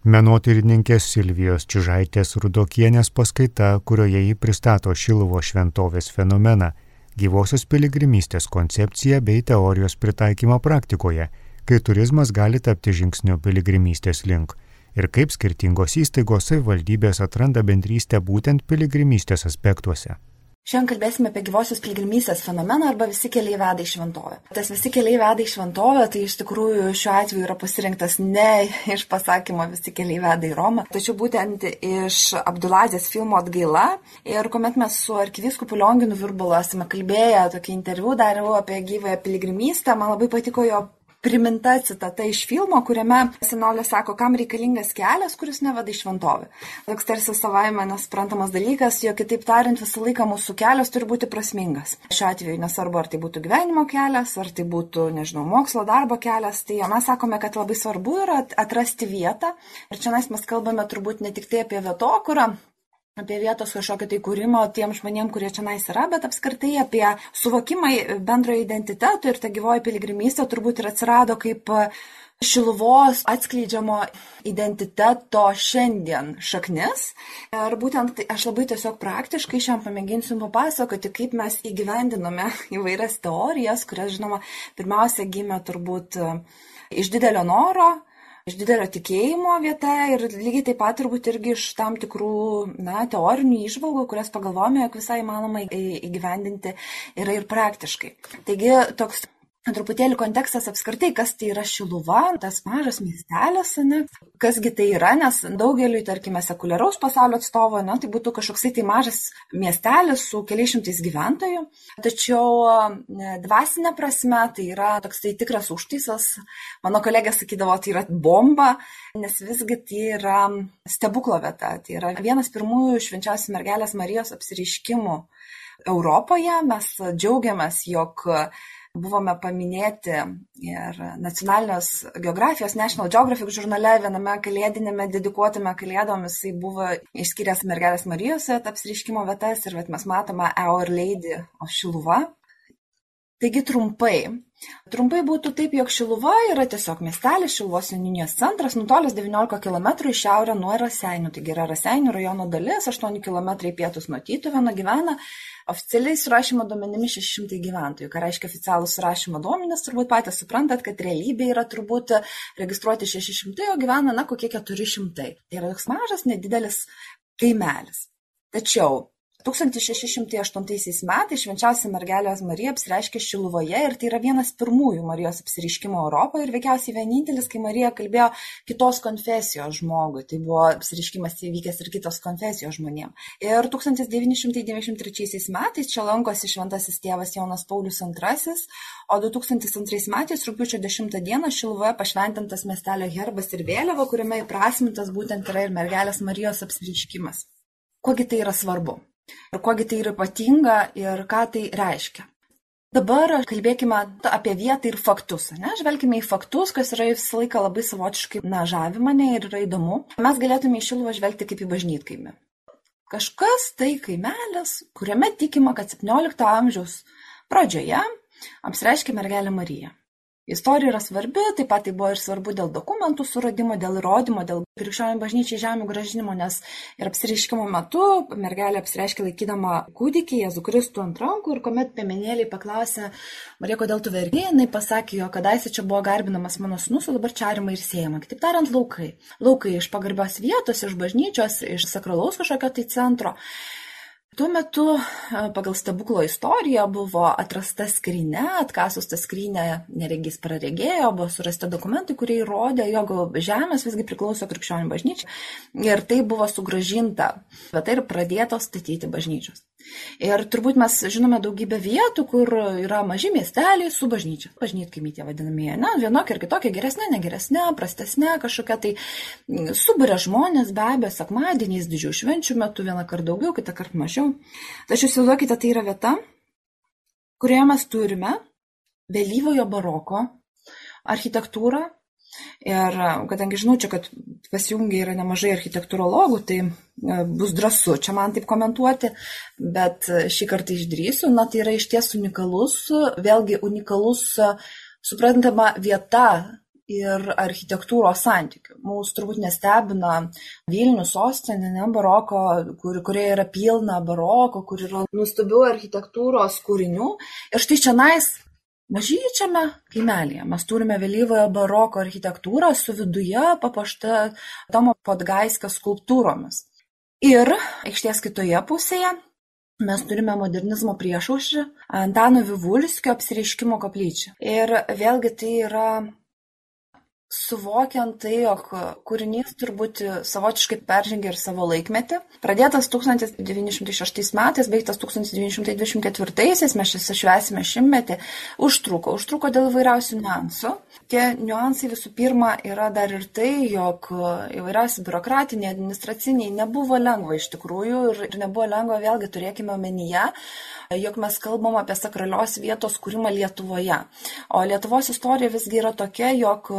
Menotyrininkės Silvijos Čižaitės Rudokienės paskaita, kurioje jį pristato Šilovo šventovės fenomeną, gyvosios piligrimystės koncepciją bei teorijos pritaikymą praktikoje, kai turizmas gali tapti žingsniu piligrimystės link ir kaip skirtingos įstaigos savivaldybės atranda bendrystę būtent piligrimystės aspektuose. Šiandien kalbėsime apie gyvosios piligrimystės fenomeną arba visi keliai veda į šventovę. Tas visi keliai veda į šventovę, tai iš tikrųjų šiuo atveju yra pasirinktas ne iš pasakymo visi keliai veda į Romą, tačiau būtent iš Abdulazės filmo atgaila. Ir kuomet mes su arkivyskupu Lionginu Virbulu esame kalbėję, tokį interviu dariau apie gyvąją piligrimystę, man labai patiko jo priminta citata iš filmo, kuriame senolė sako, kam reikalingas kelias, kuris neveda į šventovę. Toks tarsi savaime nesprantamas dalykas, jo kitaip tariant, visą laiką mūsų kelias turi būti prasmingas. Šiuo atveju nesvarbu, ar tai būtų gyvenimo kelias, ar tai būtų, nežinau, mokslo darbo kelias, tai mes sakome, kad labai svarbu yra atrasti vietą. Ir čia mes kalbame turbūt ne tik tai apie vietokurą, apie vietos kažkokį tai kūrimą tiem žmonėm, kurie čia nais yra, bet apskritai apie suvokimą bendrojo identiteto ir ta gyvoji piligrimystė turbūt ir atsirado kaip šiluvos atskleidžiamo identiteto šiandien šaknis. Ir būtent tai aš labai tiesiog praktiškai šiam pamėginsiu papasakoti, kaip mes įgyvendinome įvairias teorijas, kurias, žinoma, pirmiausia gimė turbūt iš didelio noro iš didelio tikėjimo vieta ir lygiai taip pat turbūt irgi iš tam tikrų na, teorinių išvalgų, kurias pagalvojame, jog visai įmanoma įgyvendinti yra ir praktiškai. Taigi toks Truputėlį kontekstas apskritai, kas tai yra Šiluva, tas mažas miestelis, ne? kasgi tai yra, nes daugeliui, tarkime, sekuliaraus pasaulio atstovo, ne, tai būtų kažkoksai tai mažas miestelis su keliais šimtais gyventojų. Tačiau dvasinė prasme tai yra toks tai tikras užtaisas. Mano kolegė sakydavo, tai yra bomba, nes visgi tai yra stebuklo vieta. Tai yra vienas pirmųjų švenčiausios mergelės Marijos apsiriškimų Europoje. Mes džiaugiamės, jog buvome paminėti ir nacionalinės geografijos National Geographic žurnale viename kalėdinėme dedikuotame kalėdom jisai buvo išskyręs mergelės Marijos apsiriškimo vietas ir vat, mes matome Our Lady of Šiluva. Taigi trumpai. Trumpai būtų taip, jog Šiluva yra tiesiog miestelis, Šiluvos seniūnijos centras, nutolęs 19 km į šiaurę nuo Raseinių. Taigi yra Raseinių rajono dalis, 8 km į pietus nuo Tytuvėno gyvena Oficialiai surašymo duomenimis 600 gyventojų. Ką reiškia oficialūs surašymo duomenys, turbūt patys suprantat, kad realybė yra turbūt registruoti 600, o gyvena, na, kokie 400. Tai yra toks mažas, nedidelis kaimelis. Tačiau 1608 metais švenčiausia mergelė Marija apsireiškė Šiluvoje ir tai yra vienas pirmųjų Marijos apsireiškimo Europoje ir veikiausiai vienintelis, kai Marija kalbėjo kitos konfesijos žmogui. Tai buvo apsireiškimas įvykęs ir kitos konfesijos žmonėm. Ir 1993 metais čia lankosi šventasis tėvas Jonas Paulius II, o 2002 metais rūpiučio 10 dieną Šiluvoje pašventintas miestelio herbas ir vėliava, kuriame įprasmintas būtent yra ir mergelės Marijos apsireiškimas. Kuogi tai yra svarbu? Ir kuo gi tai yra ypatinga ir ką tai reiškia. Dabar kalbėkime apie vietą ir faktus. Ne? Žvelgime į faktus, kas yra visą laiką labai savotiškai na, žavi mane ir yra įdomu. Mes galėtume į Šiluvą žvelgti kaip į bažnytkaimį. Kažkas tai kaimelis, kuriame tikima, kad 17 amžiaus pradžioje apsireiškė mergelė Marija. Istorija yra svarbi, taip pat tai buvo ir svarbu dėl dokumentų suradimo, dėl įrodymo, dėl krikščionių bažnyčiai žemių gražinimo, nes ir apsireiškimo metu mergelė apsireiškė laikydama kūdikį Jėzų Kristų ant rankų ir kuomet piemenėliai paklausė, Marija, kodėl tu vergi, jinai pasakė, jo kadaise čia buvo garbinamas mano sunus, o dabar čia arima ir siejama. Kitaip tariant, laukai. Laukai iš pagarbios vietos, iš bažnyčios, iš sakralaus kažkokio tai centro. Tuo metu pagal stebuklo istoriją buvo atrasta skrynia, atkasus tą skrynę neregys praregėjo, buvo surasti dokumentai, kurie įrodė, jog žemės visgi priklauso krikščionių bažnyčiai ir tai buvo sugražinta, bet tai ir pradėtos statyti bažnyčios. Ir turbūt mes žinome daugybę vietų, kur yra maži miesteliai su bažnyčia. Bažnytkaimiai tie vadinamieji, na, vienokia ir kitokia, geresnė, negeresnė, prastesnė, kažkokia tai suburia žmonės, be abejo, sekmadieniais, didžiųjų švenčių metu, vieną kartą daugiau, kitą kartą mažiau. Tačiau įsivaizduokite, tai yra vieta, kurioje mes turime vėlyvojo baroko architektūrą, Ir kadangi žinau čia, kad pasijungia yra nemažai architektūrologų, tai e, bus drąsu čia man taip komentuoti, bet šį kartą išdrysiu, na tai yra iš ties unikalus, vėlgi unikalus, suprantama, vieta ir architektūros santykių. Mūsų turbūt nestebina Vilnių sostinė, ne baroko, kur, kurie yra pilna baroko, kur yra nustabių architektūros kūrinių. Ir štai čia nais mažyčiame kaimelėje mes turime vėlyvojo baroko architektūrą su viduje papuošta Tomo Podgaiskio skulptūromis. Ir aikštės kitoje pusėje mes turime modernizmo priešaušrį Antano Vivulskio apsireiškimo koplyčią. Ir vėlgi tai yra suvokiant tai, jog kūrinys turbūt savotiškai peržengė ir savo laikmetį. Pradėtas 1906 metais, baigtas 1924, mes čia švesime šimtmetį, užtruko, užtruko dėl įvairiausių niuansų. Tie niuansai visų pirma yra dar ir tai, jog įvairiausi biurokratiniai, administraciniai nebuvo lengva iš tikrųjų ir, ir nebuvo lengva, vėlgi turėkime omenyje, jog mes kalbam apie sakralios vietos kūrimą Lietuvoje. O Lietuvos istorija visgi yra tokia, jog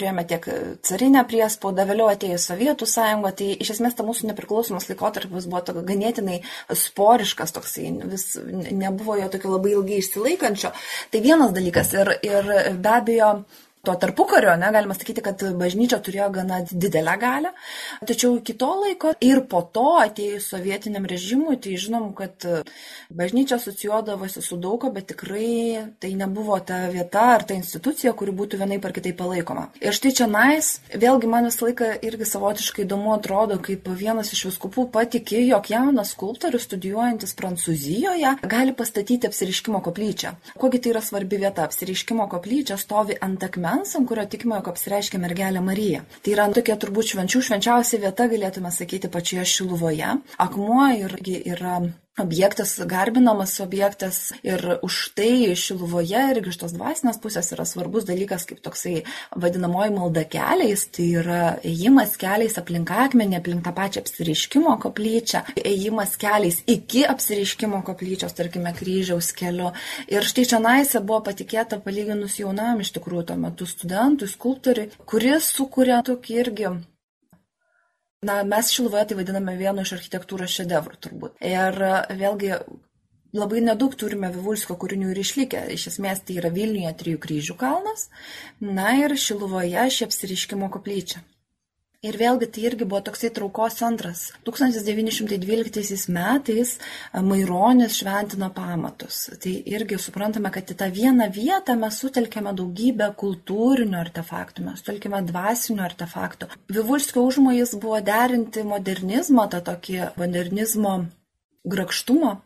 turėjome tiek carinę priespaudą, vėliau atėjo Sovietų sąjunga, tai iš esmės ta mūsų nepriklausomas laikotarpis buvo tokia ganėtinai sporiškas, toksai vis nebuvo jo tokio labai ilgai išsilaikančio. Tai vienas dalykas ir, ir be abejo to tarpukario, ne, galima sakyti, kad bažnyčia turėjo gana didelę galę, tačiau iki to laiko ir po to atėjus sovietiniam režimui, tai žinom, kad bažnyčia asocijuodavosi su daugo, bet tikrai tai nebuvo ta vieta ar ta institucija, kuri būtų vienai par kitai palaikoma. Ir štai čia nais, vėlgi man visą laiką irgi savotiškai įdomu atrodo, kaip vienas iš viskupų patikė, jog jaunas skulptorius studijuojantis Prancūzijoje gali pastatyti apsiriškimo koplyčią. Kogi tai yra svarbi vieta? Apsiriškimo koplyčia stovi ant akmens akmens, ant kurio tikima, jog apsireiškia mergelė Marija. Tai yra tokia turbūt švenčių švenčiausia vieta, galėtume sakyti, pačioje Šiluvoje. Akmuo irgi yra objektas, garbinamas objektas ir už tai Šiluvoje irgi iš tos dvasinės pusės yra svarbus dalykas kaip toksai vadinamoji malda keliais, tai yra ėjimas keliais aplink akmenį, aplink tą pačią apsiriškimo koplyčią, ėjimas keliais iki apsiriškimo koplyčios, tarkime, kryžiaus keliu. Ir štai čia naise buvo patikėta palyginus jaunam iš tikrųjų tuo metu studentui, skulptoriui, kuris sukuria tokį irgi na mes šiluvoje tai vadiname vienu iš architektūros šedevrų turbūt ir vėlgi labai nedaug turime Vivulskio kūrinių ir išlikę. Iš esmės tai yra Vilniuje Trijų kryžių kalnas, na ir Šiluvoje ši apsiriškimo koplyčia. Ir vėlgi tai irgi buvo toksai traukos centras. 1912 metais Maironis šventina pamatus. Tai irgi suprantame, kad į tą vieną vietą mes sutelkėme daugybę kultūrinių artefaktų, mes sutelkėme dvasinių artefaktų. Vivulskio užmojas buvo derinti modernizmą, tą tokį modernizmo grakštumo,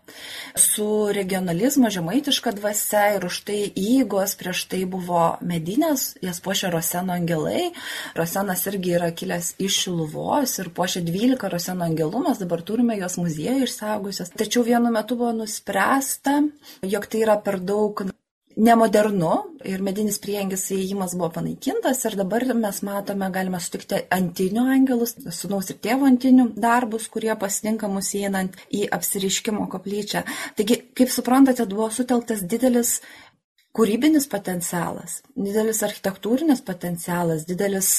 su regionalizmo, žemaitiška dvasia ir už tai įgos prieš tai buvo medinės, jas puošia Roseno angelai. Rosenas irgi yra kilęs iš Šiluvos ir puošia 12 Roseno angelų, mes dabar turime jos muziejų išsaugusios. Tačiau vienu metu buvo nuspręsta, jog tai yra per daug nemodernu ir medinis prieangis įėjimas buvo panaikintas ir dabar mes matome, galime sutikti antinių angelus, sunaus ir tėvo antinių darbus, kurie pasitinka mus įeinant į apsiriškimo koplyčią. Taigi, kaip suprantate, buvo sutelktas didelis kūrybinis potencialas, didelis architektūrinis potencialas, didelis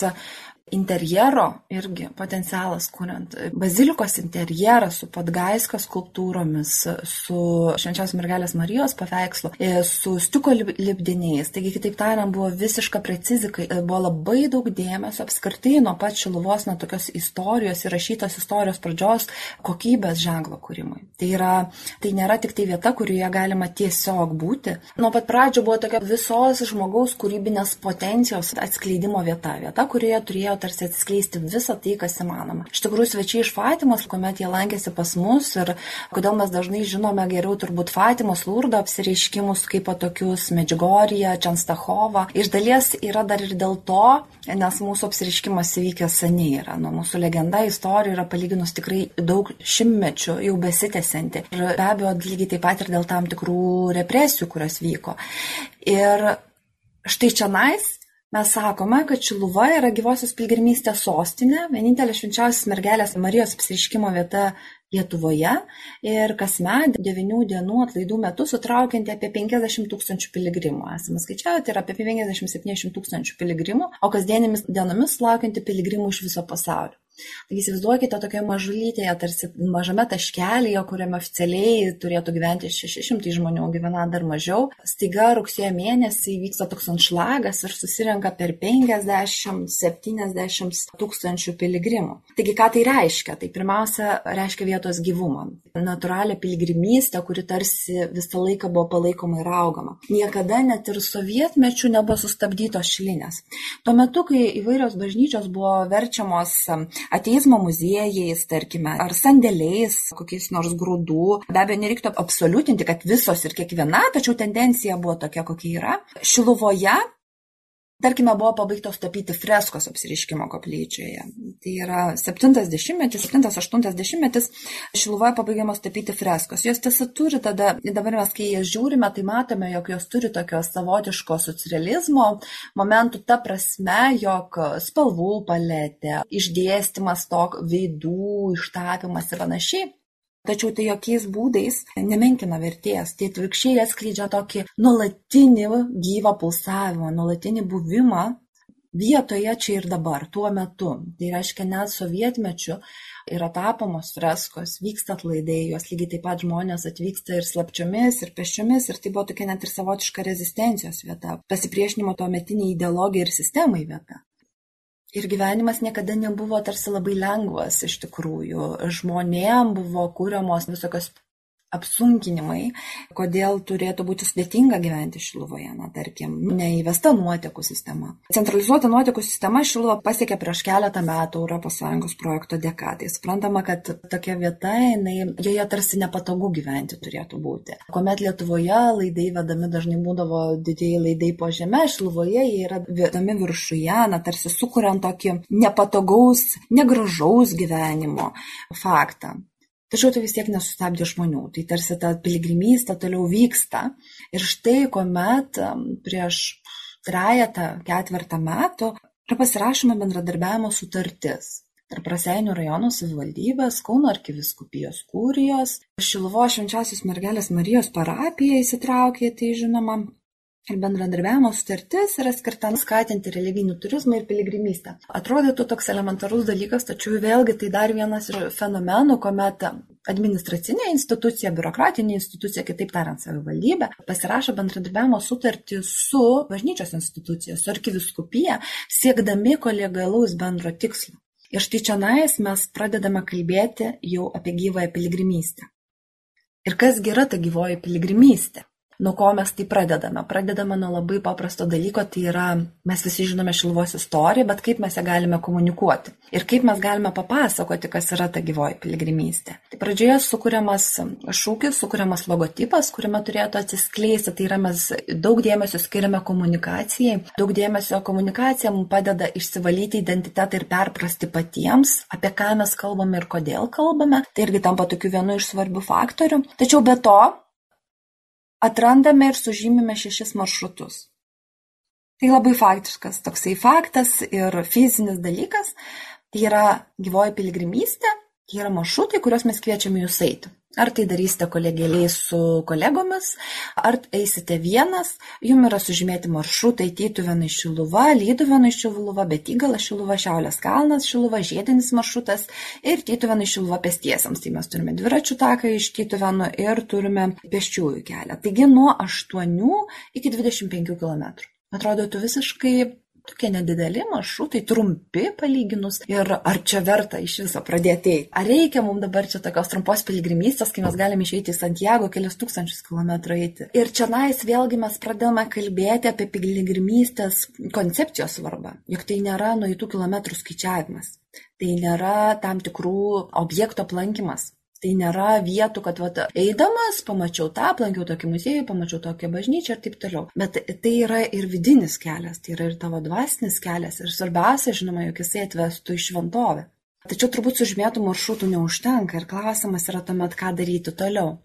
interjero irgi potencialas kuriant bazilikos interjerą su Podgaiskio skulptūromis, su Švenčiausios mergelės Marijos paveikslu, e, su stiuko lipdiniais. Taigi, kitaip tariant, buvo visiška precizika, e, buvo labai daug dėmesio apskritai nuo pat šiluvos, nuo tokios istorijos, įrašytos istorijos pradžios kokybės ženklo kūrimui. Tai, yra, tai nėra tik tai vieta, kurioje galima tiesiog būti. Nuo pat pradžio buvo tokia visos žmogaus kūrybinės potencijos atskleidimo vieta, vieta, kurioje turėjo tarsi atskleisti visą tai, kas įmanoma. Iš tikrųjų, svečiai iš Fatimos, kuomet jie lankėsi pas mus ir kodėl mes dažnai žinome geriau turbūt Fatimos lūrdo apsireiškimus kaip tokius Medžigorija, Čanstachova. Iš dalies yra dar ir dėl to, nes mūsų apsireiškimas įvykęs seniai yra. Nu, mūsų legenda istorija yra palyginus tikrai daug šimtmečių jau besitęsianti. Ir be abejo, lygiai taip pat ir dėl tam tikrų represijų, kurios vyko. Ir štai čia nais mes sakome kad šiluva yra gyvosios piligrimystės sostinė vienintelė švenčiausios mergelės marijos apsireiškimo vieta lietuvoje ir kasmet devynių dienų atlaidų metu sutraukianti apie 50 tūkstančių piligrimų. Esame skaičiavę, tai yra apie 50-70 tūkstančių piligrimų, o kasdienėmis dienomis sulaukianti piligrimų iš viso pasaulio. Taigi įsivaizduokite tokioje mažulytėje, tarsi mažame taškelėje, kuriame oficialiai turėtų gyventi 600 žmonių, gyvena dar mažiau. Staiga rugsėjo mėnesį vyksta toks anšlagas ir susirenka per 50-70 tūkstančių piligrimų. Taigi ką tai reiškia? Tai pirmiausia, reiškia vietos gyvumą. Natūralią piligrimystę, kuri tarsi visą laiką buvo palaikoma ir augama. Niekada net ir sovietmečių nebuvo sustabdytos šilinės. Tuo metu, kai įvairios bažnyčios buvo verčiamos ateizmo muziejais, tarkime, ar sandėliais, kokiais nors grūdų. Be abejo, nereiktų absoliutinti, kad visos ir kiekviena, tačiau tendencija buvo tokia, kokia yra. Šiluvoje Tarkime, buvo pabaigtos tapyti freskos apsiriškimo koplyčioje. Tai yra 70-metis, 7-80-metis Šiluvoje pabaigiamos tapyti freskos. Jos tiesa turi tada, dabar mes kai jas žiūrime, tai matome, jog jos turi tokio savotiško socializmo momentų ta prasme, jog spalvų paletė, išdėstymas tok veidų, ištapymas ir panašiai tačiau tai jokiais būdais nemenkina vertės. Tai atvirkščiai atskleidžia tokį nuolatinį gyvą pulsavimą nuolatinį buvimą vietoje čia ir dabar tuo metu. Tai reiškia net sovietmečiu yra tapomos freskos vyksta atlaidai jos lygiai taip pat žmonės atvyksta ir slapčiomis ir pėsčiomis ir tai buvo tokia net ir savotiška rezistencijos vieta pasipriešinimo tuometinei ideologijai ir sistemai vieta ir gyvenimas niekada nebuvo tarsi labai lengvas iš tikrųjų. Žmonėm buvo kuriamos visokios apsunkinimai, kodėl turėtų būti sudėtinga gyventi Šiluvoje, na, tarkim, neįvesta nuotekų sistema. Centralizuota nuotekų sistema Šiluvo pasiekė prieš keletą metų ES projekto dėka. Tai suprantama, kad tokia vieta, jinai, joje tarsi nepatogu gyventi turėtų būti. Kuomet Lietuvoje laidai vedami dažnai būdavo didėjai laidai po žemę, Šiluvoje jie yra vedami viršuje, na, tarsi sukuriant tokį nepatogaus, negražaus gyvenimo faktą. Tačiau tai vis tiek nesustabdė žmonių. Tai tarsi ta piligrimystė toliau vyksta. Ir štai, kuomet prieš trejetą, ketvirtą metų yra pasirašoma bendradarbiavimo sutartis tarp Raseinių rajono savivaldybės, Kauno arkiviskupijos kūrijos, Šiluvo švenčiausios mergelės Marijos parapija įsitraukė, tai žinoma, ir bendradarbiavimo sutartis yra skirta skatinti religinį turizmą ir piligrimystę. Atrodytų toks elementarus dalykas, tačiau vėlgi tai dar vienas iš fenomenų, kuomet administracinė institucija, biurokratinė institucija, kitaip tariant, savivaldybė, pasirašo bendradarbiavimo sutartį su bažnyčios institucija, su arkiviskupija, siekdami kolegalaus bendro tikslo. Ir štai čia nais mes pradedame kalbėti jau apie gyvąją piligrimystę. Ir kas yra ta gyvoji piligrimystė? Nuo ko mes tai pradedame. Pradedame nuo labai paprasto dalyko tai yra mes visi žinome šiluvos istoriją bet kaip mes ją galime komunikuoti? Ir kaip mes galime papasakoti kas yra ta gyvoji piligrimystė? Tai pradžioje sukuriamas šūkis sukuriamas logotipas kuriame turėtų atsiskleisti tai yra mes daug dėmesio skiriame komunikacijai. Daug dėmesio komunikacija mums padeda išsivalyti identitetą ir perprasti patiems apie ką mes kalbame ir kodėl kalbame. Tai irgi tampa tokiu vienu iš svarbių faktorių. Tačiau be to atrandame ir sužymime šešis maršrutus. Tai labai faktiškas toksai faktas ir fizinis dalykas, tai yra gyvoji piligrimystė, tai yra maršrutai, kuriuos mes kviečiame jūs eiti. Ar tai darysite kolegėliai su kolegomis, ar eisite vienas, jums yra sužymėti maršrutai Tytuvėnai Šiluva, Lyduvėnai Šiluva, Betygalas Šiluva, Šiaulės kalnas Šiluva, Žiedinis maršrutas ir Tytuvėnai Šiluva pėstiesiams. Tai mes turime dviračių taką iš Tytuvėnų ir turime pėsčiųjų kelią. Taigi nuo 8 iki 25 km. Atrodytų visiškai tokie nedideli maršrutai, trumpi palyginus. Ir ar čia verta iš viso pradėti eiti? Ar reikia mums dabar čia tokios trumpos piligrimystės, kai mes galime išeiti į Santiago kelius tūkstančius kilometrų eiti? Ir čia nais vėlgi mes pradėjome kalbėti apie piligrimystės koncepcijos svarbą, juk tai nėra nueitų kilometrų skaičiavimas. Tai nėra tam tikrų objektų aplankimas tai nėra vietų kad vat eidamas pamačiau tą aplankiau tokį muziejų pamačiau tokią bažnyčią ir taip toliau. Bet tai yra ir vidinis kelias tai yra ir tavo dvasinis kelias. Ir svarbiausia žinoma jog jisai atvestų į šventovę. Tačiau turbūt sužymėtų maršrutų neužtenka ir klausimas yra tuomet ką daryti toliau.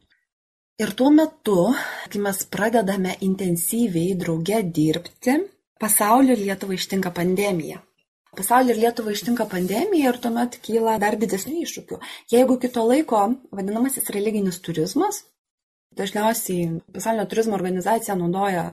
Ir tuo metu kai mes pradedame intensyviai drauge dirbti pasaulį ir lietuvą ištinka pandemija Pasaulį ir Lietuvą ištinka pandemija ir tuomet kyla dar didesnių iššūkių. Jeigu kito laiko vadinamasis religinis turizmas, dažniausiai pasaulinio turizmo organizacija naudoja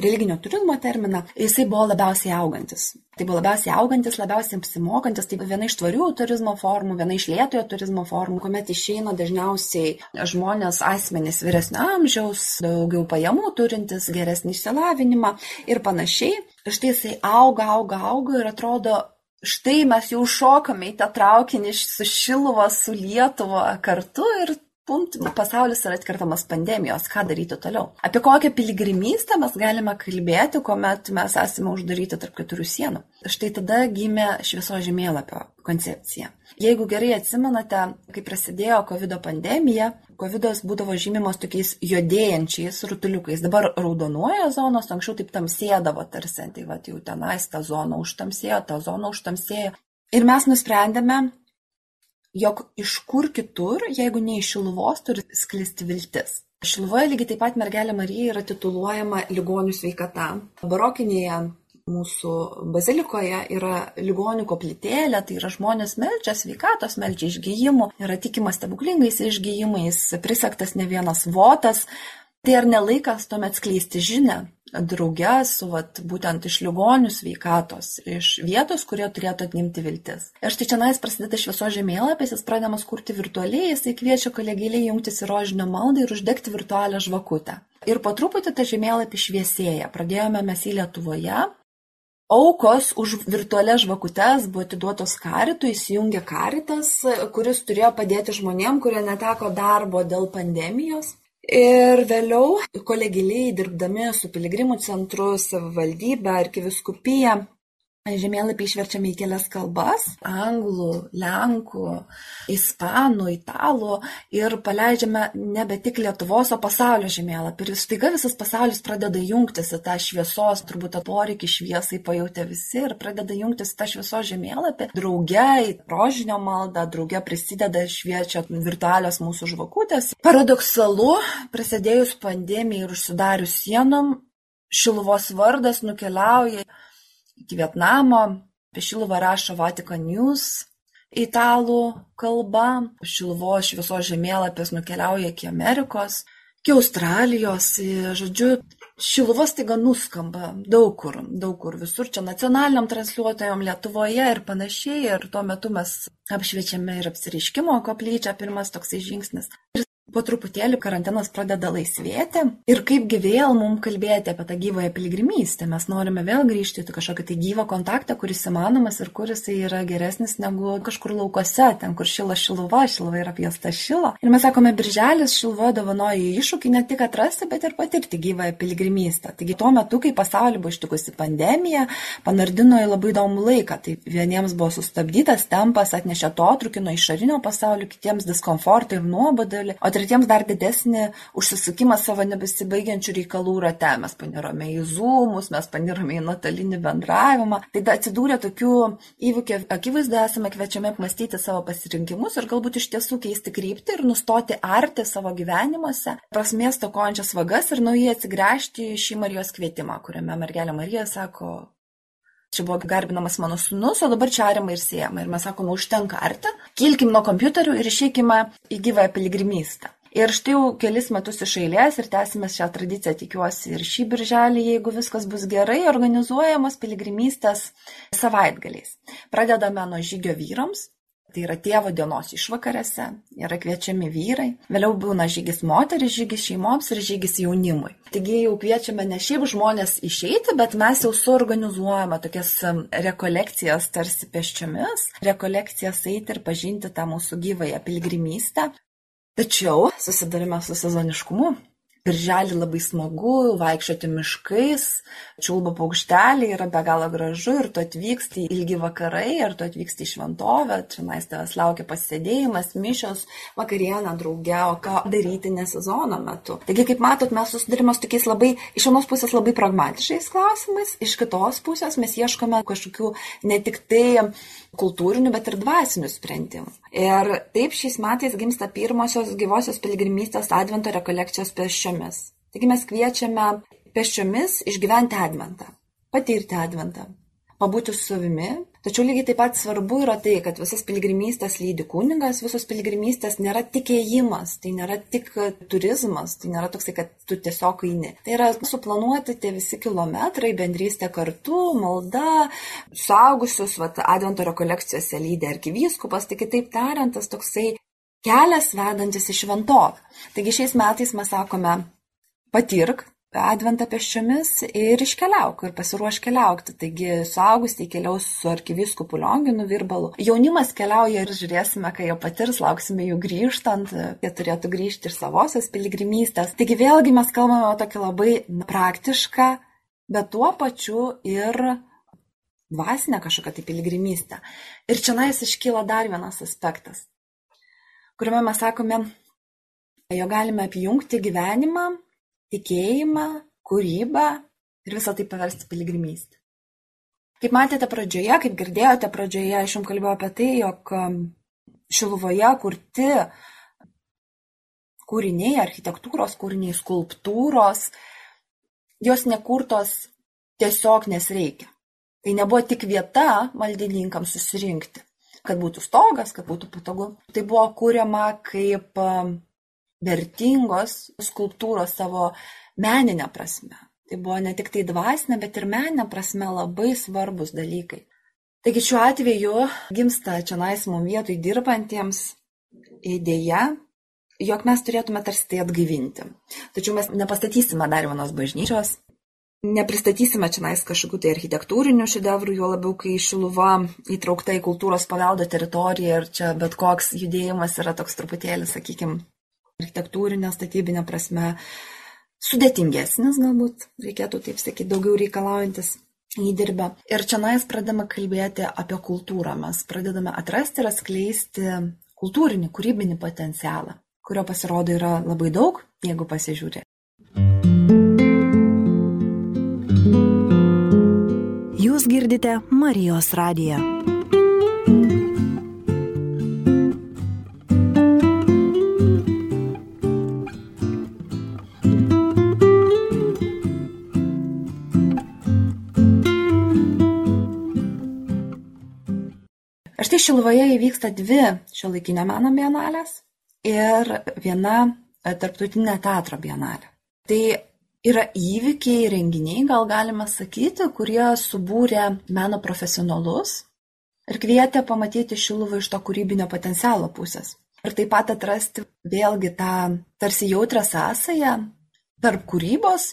religinio turizmo terminą, jisai buvo labiausiai augantis. Tai buvo labiausiai augantis, labiausiai apsimokantis, tai viena iš tvarių turizmo formų, viena iš lietojo turizmo formų, kuomet išeina dažniausiai žmonės, asmenys vyresnio amžiaus, daugiau pajamų turintis, geresnį išsilavinimą ir panašiai. Štai jisai auga, auga, auga ir atrodo, štai mes jau šokame į tą traukinį su Šiluva, su Lietuva kartu ir pumt, pasaulis yra atkertamas pandemijos, ką daryti toliau. Apie kokią piligrimystę mes galime kalbėti, kuomet mes esame uždaryti tarp keturių sienų. Štai tada gimė švieso žemėlapio koncepcija. Jeigu gerai atsimenate, kai prasidėjo COVID pandemija, COVID būdavo žymimos tokiais juodėjančiais rutuliukais. Dabar raudonuoja zonos, anksčiau taip tamsėdavo tarsi, tai va jau tenais ta zona užtamsėjo, ta zona užtamsėjo. Ir mes nusprendėme jog iš kur kitur, jeigu ne iš Šiluvos, turi sklisti viltis. Šiluvoje lygiai taip pat mergelė Marija yra tituluojama ligonių sveikata. Barokinėje mūsų bazilikoje yra ligonių koplytėlė, tai yra žmonės melčia sveikatos, melčia išgyjimų, yra tikima stebuklingais išgyjimais, prisektas ne vienas votas. Tai ar nelaikas tuomet skleisti žinę, drauge su vat, būtent iš ligonių sveikatos, iš vietos, kurie turėtų atgimti viltis. Ir štai čia nais prasideda švieso žemėlapis, jis pradedamas kurti virtualiai, jisai kviečia kolegėliai jungtis į rožinio maldą ir uždegti virtualią žvakutę. Ir po truputį tą žemėlapį šviesėja. Pradėjome mes į Lietuvoje, Aukos už virtualias žvakutes buvo atiduotos karitui, įsijungė karitas, kuris turėjo padėti žmonėm, kurie neteko darbo dėl pandemijos. Ir vėliau kolegiliai dirbdami su piligrimų centru, savivaldybe, arkiviskupija, žemėlapį išverčiame į kelias kalbas - anglų, lenkų, ispanų, italų ir paleidžiame nebe tik Lietuvos, o pasaulio žemėlapį. Ir staiga visas pasaulis pradeda jungtis į tą šviesos, turbūt tą poreikį šviesai pajutė visi ir pradeda jungtis į tą šviesos žemėlapį. Drauge į rožinio maldą, drauge prisideda šviečia virtualios mūsų žvakutės. Paradoksalu, prasidėjus pandemijai ir užsidarius sienom, Šiluvos vardas nukeliauja iki Vietnamo, apie Šiluvą rašo Vatican News italų kalba, Šiluvos šviesos žemėlapis nukeliauja iki Amerikos, iki Australijos, žodžiu, Šiluvos taiga nuskamba daug kur, daug kur, visur čia nacionaliniam transliuotojom Lietuvoje ir panašiai, ir tuo metu mes apšviečiame ir apsiriškimo koplyčią, pirmas toksai žingsnis. Ir po truputėlį karantinas pradeda laisvėti ir kaipgi vėl mums kalbėti apie tą gyvąją piligrimystę. Mes norime vėl grįžti į kažkokį tai gyvą kontaktą, kuris įmanomas ir kuris yra geresnis negu kažkur laukose, ten, kur šila šiluva, šiluva yra piesta šilo. Ir mes sakome, birželis šiluva dovanoja iššūkį ne tik atrasti, bet ir patirti gyvąją piligrimystę. Taigi tuo metu, kai pasaulį buvo ištikusi pandemija, panardino į labai įdomų laiką. Tai vieniems buvo sustabdytas tempas, atnešė to trukino išorinio pasaulio, kitiems diskomfortą ir nuobodulį, o tretiems dar didesnį užsisukimą savo nebesibaigiančių reikalų rate. Mes panirome į zoomus, mes panirome į nuotolinį bendravimą. Tai atsidūrė tokių įvykių akivaizdu esame kviečiami apmastyti savo pasirinkimus ir galbūt iš tiesų keisti kryptį ir nustoti arti savo gyvenimuose, prasmės tokojančias vagas ir naujai atsigręžti į šį Marijos kvietimą, kuriame mergelė Marija sako, čia buvo garbinamas mano sunus, o dabar čia ariama ir siejama. Ir mes sakome, užtenka arti, kilkim nuo kompiuterių ir išeikime į gyvąją piligrimystę. Ir štai jau kelis metus iš eilės ir tęsime šią tradiciją, tikiuosi, ir šį birželį, jeigu viskas bus gerai, organizuojamos piligrimystės savaitgaliais. Pradedame nuo žygio vyrams, Tai yra tėvo dienos išvakarėse, yra kviečiami vyrai, vėliau būna žygis moteris, žygis šeimoms ir žygis jaunimui. Taigi jau kviečiame ne šiaip žmonės išeiti, bet mes jau suorganizuojame tokias rekolekcijas tarsi peščiomis, rekolekcijas eiti ir pažinti tą mūsų gyvąją pilgrimystę. Tačiau susidurime su sezoniškumu. Birželį labai smagu vaikščioti miškais, čiulba paukšteliai, yra be galo gražu ir tu atvyksti ilgi vakarai, ar tu atvyksti į šventovę, čia nais tavęs laukia pasėdėjimas, mišios, vakarienė drauge, o ką daryti ne sezono metu. Taigi, kaip matot, mes susidurime su tokiais labai, iš vienos pusės labai pragmatiškais klausimais, iš kitos pusės mes ieškome kažkokių ne tik tai kultūrinių, bet ir dvasinių sprendimų. Ir taip šiais metais gimsta pirmosios gyvosios piligrimystės advento rekolekcijos pešiomis. Taigi mes kviečiame pešiomis išgyventi adventą, patirti adventą, pabūti su savimi, Tačiau lygiai taip pat svarbu yra tai, kad visas piligrimystės lydi kunigas, visos piligrimystės nėra tik ėjimas, tai nėra tik turizmas, tai nėra toksai, kad tu tiesiog eini. Tai yra suplanuoti tie visi kilometrai, bendrystė kartu, malda, suaugusius, vat, Advento rekolekcijose lydi arkivyskupas, tai kitaip tariant, tas toksai kelias vedantis į šventovę. Taigi šiais metais mes sakome patirk, adventą pėsčiomis ir iškeliauk ir pasiruošk keliaukti. Taigi suaugusieji keliaus su arkivyskupu Lionginu Virbalu. Jaunimas keliauja ir žiūrėsime, kai jau patirs, lauksime jų grįžtant, jie turėtų grįžti iš savosios piligrimystės. Taigi vėlgi mes kalbame tokį labai praktišką, bet tuo pačiu ir dvasinę kažkokią tai piligrimystę. Ir čia nais iškyla dar vienas aspektas, kuriame mes sakome, jo galime apjungti gyvenimą tikėjimą, kūrybą ir visą tai paversti piligrimystę. Kaip matėte pradžioje, kaip girdėjote pradžioje, aš jums kalbėjau apie tai, jog um, Šiluvoje kurti kūriniai, architektūros kūriniai, skulptūros, jos nekurtos tiesiog nes reikia. Tai nebuvo tik vieta maldininkams susirinkti, kad būtų stogas, kad būtų patogu. Tai buvo kūriama kaip um, vertingos skulptūros savo meninę prasme. Tai buvo ne tik tai dvasinė, bet ir meninė prasme labai svarbus dalykai. Taigi šiuo atveju gimsta čia nais mums vietoj dirbantiems idėja, jog mes turėtume tarsi tai atgaivinti. Tačiau mes nepastatysime dar vienos bažnyčios, nepristatysime čia nais kažkokių tai architektūrinių šedevrų, juo labiau, kai Šiluva įtraukta į kultūros paveldo teritoriją ir čia bet koks judėjimas yra toks truputėlį, sakykime, architektūrinė, statybinė prasme sudėtingesnis galbūt, reikėtų taip sakyti, daugiau reikalaujantis įdirbę. Ir čia nais pradame kalbėti apie kultūrą, mes pradedame atrasti ir atskleisti kultūrinį, kūrybinį potencialą, kurio pasirodo yra labai daug, jeigu pasižiūrė. Jūs girdite Marijos radiją. Štai Šiluvoje įvyksta dvi šiuolaikinio meno bienalės ir viena e, tarptautinė teatro bienalė. Tai yra įvykiai, renginiai, gal galima sakyti, kurie subūrė meno profesionalus ir kvietė pamatyti Šiluvą iš to kūrybinio potencialo pusės. Ir taip pat atrasti vėlgi tą tarsi jautrą sąsają tarp kūrybos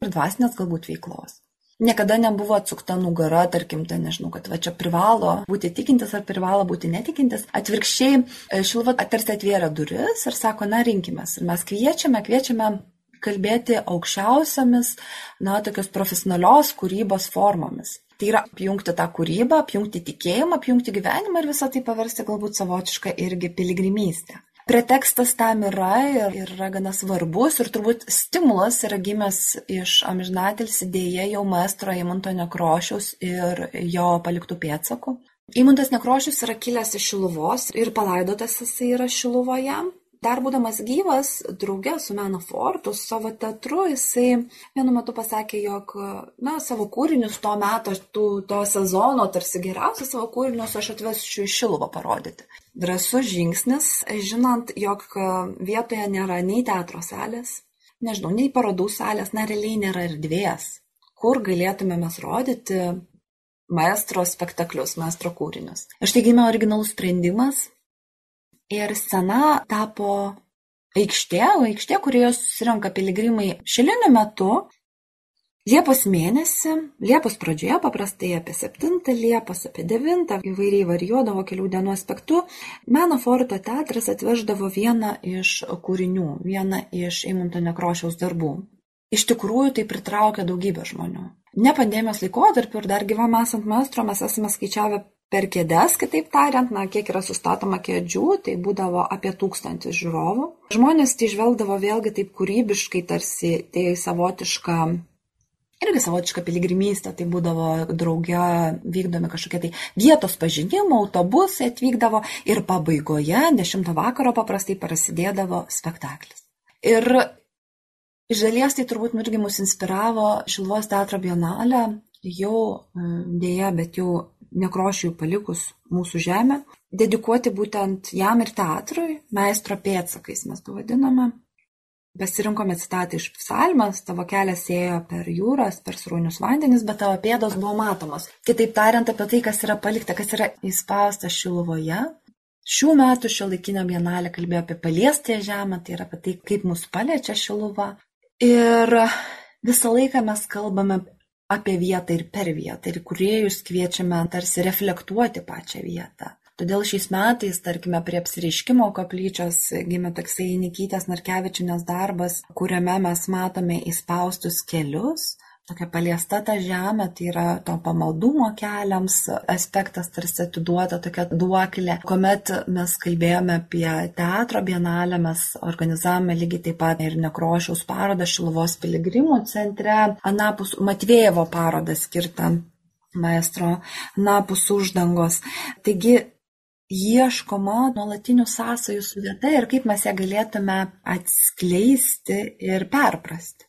ir dvasinės galbūt veiklos niekada nebuvo atsukta nugara, tarkim, ten nežinau, kad va čia privalo būti tikintis ar privalo būti netikintis. Atvirkščiai, e, Šilva tarsi atvėrė duris ir sako, na rinkimės. Ir mes kviečiame, kviečiame kalbėti aukščiausiamis, na, tokios profesionalios kūrybos formomis. Tai yra apjungti tą kūrybą, apjungti tikėjimą, apjungti gyvenimą ir visą tai paversti galbūt savotišką irgi piligrimystę pretekstas tam yra ir, ir yra gana svarbus ir turbūt stimulas yra gimęs iš amžinatilsi dėje jau maestro Įmanto Nekrošiaus ir jo paliktų pėdsakų. Įmantas Nekrošius yra kilęs iš Šiluvos ir palaidotas jisai yra Šiluvoje. Dar būdamas gyvas, draugė su Meno Fortu, su savo teatru, jisai vienu metu pasakė, jog, na, savo kūrinius to meto, tų, to sezono, tarsi geriausius savo kūrinius aš atvesiu į Šiluvą parodyti. Drąsus žingsnis, žinant, jog vietoje nėra nei teatro salės, nežinau, nei parodų salės, na, realiai nėra erdvės, kur galėtume mes rodyti maestro spektaklius, maestro kūrinius. Ir štai gimė originalus sprendimas ir scena tapo aikštė, aikštė, kurioje susirenka piligrimai šiliniu metu. Liepos mėnesį, Liepos pradžioje paprastai apie 7 Liepos, apie 9 įvairiai varijuodavo kelių dienų aspektu, Meno forto teatras atveždavo vieną iš kūrinių, vieną iš Eimunto Nekrošiaus darbų. Iš tikrųjų tai pritraukia daugybę žmonių. Ne pandemijos laikotarpiu ir dar gyvam esant maestro mes esame skaičiavę per kėdes, kitaip tariant, na, kiek yra sustatoma kėdžių, tai būdavo apie tūkstantis žiūrovų. Žmonės tai žvelgdavo vėlgi taip kūrybiškai, tarsi tai savotiška. Irgi savotiška piligrimystė, tai būdavo drauge vykdomi kažkokie tai vietos pažinimo, autobusai atvykdavo ir pabaigoje, 10 vakaro paprastai prasidėdavo spektaklis. Ir iš dalies tai turbūt irgi mus inspiravo Šilvos teatro bienalė, jau dėja, bet jau nekrošiui palikus mūsų žemę, dedikuoti būtent jam ir teatrui, meistro pėdsakais mes pavadiname. Pasirinkome citatą iš psalmas, tavo kelias ėjo per jūras, per srūnius vandenis, bet tavo pėdos buvo matomos. Kitaip tariant, apie tai, kas yra palikta, kas yra įspausta šiluvoje. Šių metų šio laikinio bienalė kalbėjo apie paliestąją žemę, tai yra apie tai, kaip mus paliečia šiluva. Ir visą laiką mes kalbame apie vietą ir per vietą, ir kuriejus kviečiame tarsi reflektuoti pačią vietą. Todėl šiais metais, tarkime, prie apsireiškimo koplyčios gimė toksai Nikytės Narkevičinės darbas, kuriame mes matome įspaustus kelius, tokia paliesta ta žemė, tai yra to pamaldumo keliams aspektas tarsi atiduota tokia duoklė. Komet mes kalbėjome apie teatro bienalę, mes organizavome lygiai taip pat ir nekrošiaus parodą Šiluvos piligrimų centre, Anapus Matvėjevo parodą skirtą maestro Napus uždangos. Taigi ieškoma nuolatinių sąsajų su vieta ir kaip mes ją galėtume atskleisti ir perprasti.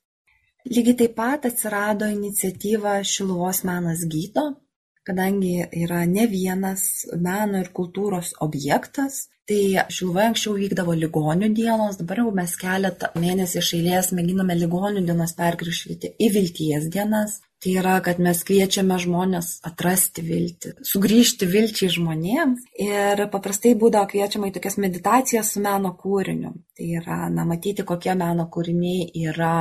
Lygiai taip pat atsirado iniciatyva Šiluvos menas gydo, kadangi yra ne vienas meno ir kultūros objektas, tai Šiluvoje anksčiau vykdavo ligonių dienos, dabar jau mes keletą mėnesių iš eilės mėginame ligonių dienas perkrikštyti į vilties dienas. Tai yra, kad mes kviečiame žmonės atrasti viltį, sugrįžti vilčiai žmonėms ir paprastai būdavo kviečiama į tokias meditacijas su meno kūriniu. Tai yra, na, matyti, kokie meno kūriniai yra